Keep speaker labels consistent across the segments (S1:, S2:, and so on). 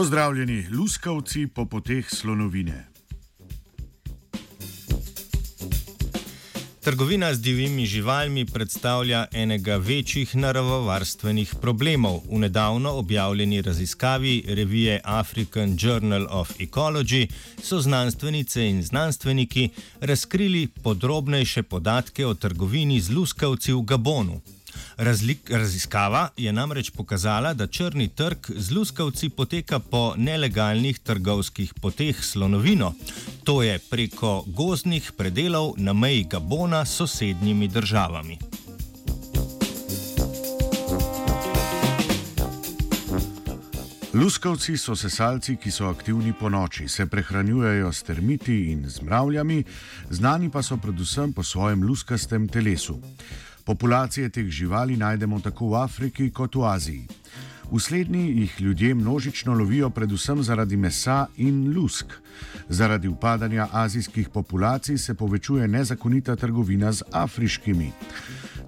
S1: Pozdravljeni, luskavci po poteh slonovine.
S2: Trgovina z divjimi živalmi predstavlja enega večjih naravovarstvenih problemov. V nedavno objavljeni raziskavi revije African Journal of Ecology so znanstvenice in znanstveniki razkrili podrobnejše podatke o trgovini z luskavci v Gabonu. Razlik, raziskava je namreč pokazala, da črni trg z luskavci poteka po nelegalnih trgovskih poteh slonovino, to je preko gozdnih predelov na meji Gabona s sosednjimi državami.
S1: Luskavci so sesalci, ki so aktivni po noči, se prehranjujejo s termiti in z mravljami, znani pa so predvsem po svojem luskastem telesu. Populacije teh živali najdemo tako v Afriki kot v Aziji. V slednji jih ljudje množično lovijo predvsem zaradi mesa in lusk. Zaradi upadanja azijskih populacij se povečuje nezakonita trgovina z afriškimi.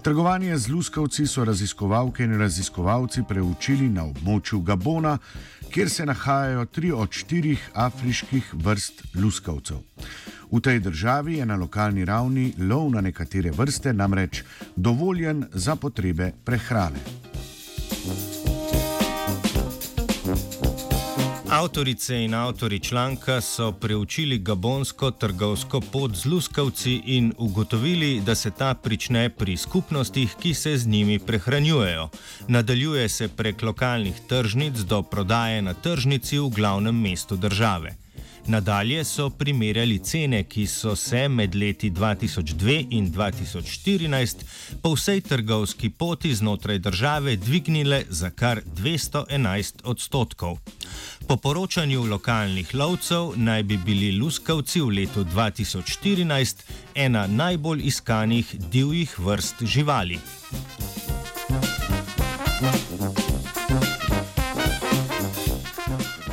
S1: Trgovanje z luskavci so raziskovalke in raziskovalci preučili na območju Gabona, kjer se nahajajo tri od štirih afriških vrst luskavcev. V tej državi je na lokalni ravni lov na nekatere vrste namreč dovoljen za potrebe prehrane.
S2: Avtorice in avtori članka so preučili gabonsko trgovsko pot z luskavci in ugotovili, da se ta prične pri skupnostih, ki se z njimi prehranjujejo. Nadaljuje se prek lokalnih tržnic do prodaje na tržnici v glavnem mestu države. Nadalje so primerjali cene, ki so se med leti 2002 in 2014 po vsej trgovski poti znotraj države dvignile za kar 211 odstotkov. Po poročanju lokalnih lovcev naj bi bili luskavci v letu 2014 ena najbolj iskanih divjih vrst živali.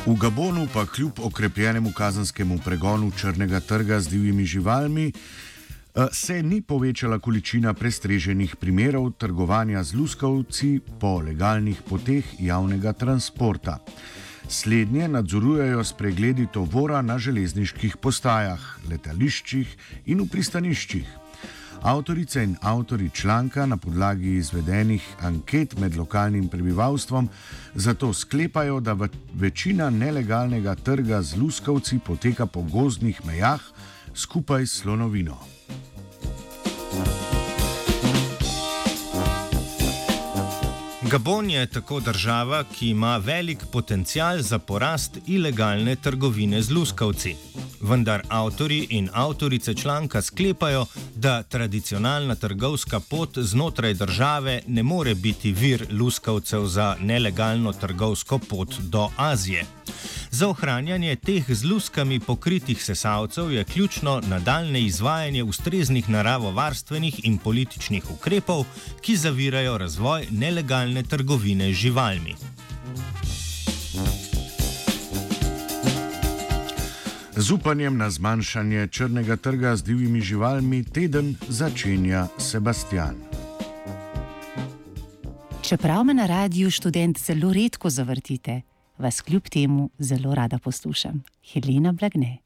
S1: V Gabonu pa kljub okrepljenemu kazanskemu pregonu črnega trga z divjimi živalmi eh, se ni povečala količina prestreženih primerov trgovanja z luskavci po legalnih poteh javnega transporta. Slednje nadzorujejo s pregledi tovora na železniških postajah, letališčih in v pristaniščih. Avtorice in avtori članka na podlagi izvedenih anket med lokalnim prebivalstvom zato sklepajo, da večina nelegalnega trga z luskavci poteka po gozdnih mejah skupaj s slonovino.
S2: Gabon je tako država, ki ima velik potencial za porast ilegalne trgovine z luskavci. Vendar avtori in avtorice članka sklepajo, da tradicionalna trgovska pot znotraj države ne more biti vir luskavcev za nelegalno trgovsko pot do Azije. Za ohranjanje teh z luskami pokritih sesalcev je ključno nadaljne izvajanje ustreznih naravovarstvenih in političnih ukrepov, ki zavirajo razvoj nelegalne trgovine z živalmi.
S1: Z upanjem na zmanjšanje črnega trga z divjimi živalmi teden začenja Sebastian.
S3: Čeprav me na radiju študent zelo redko zavrtite, vas kljub temu zelo rada poslušam. Helena Blagne.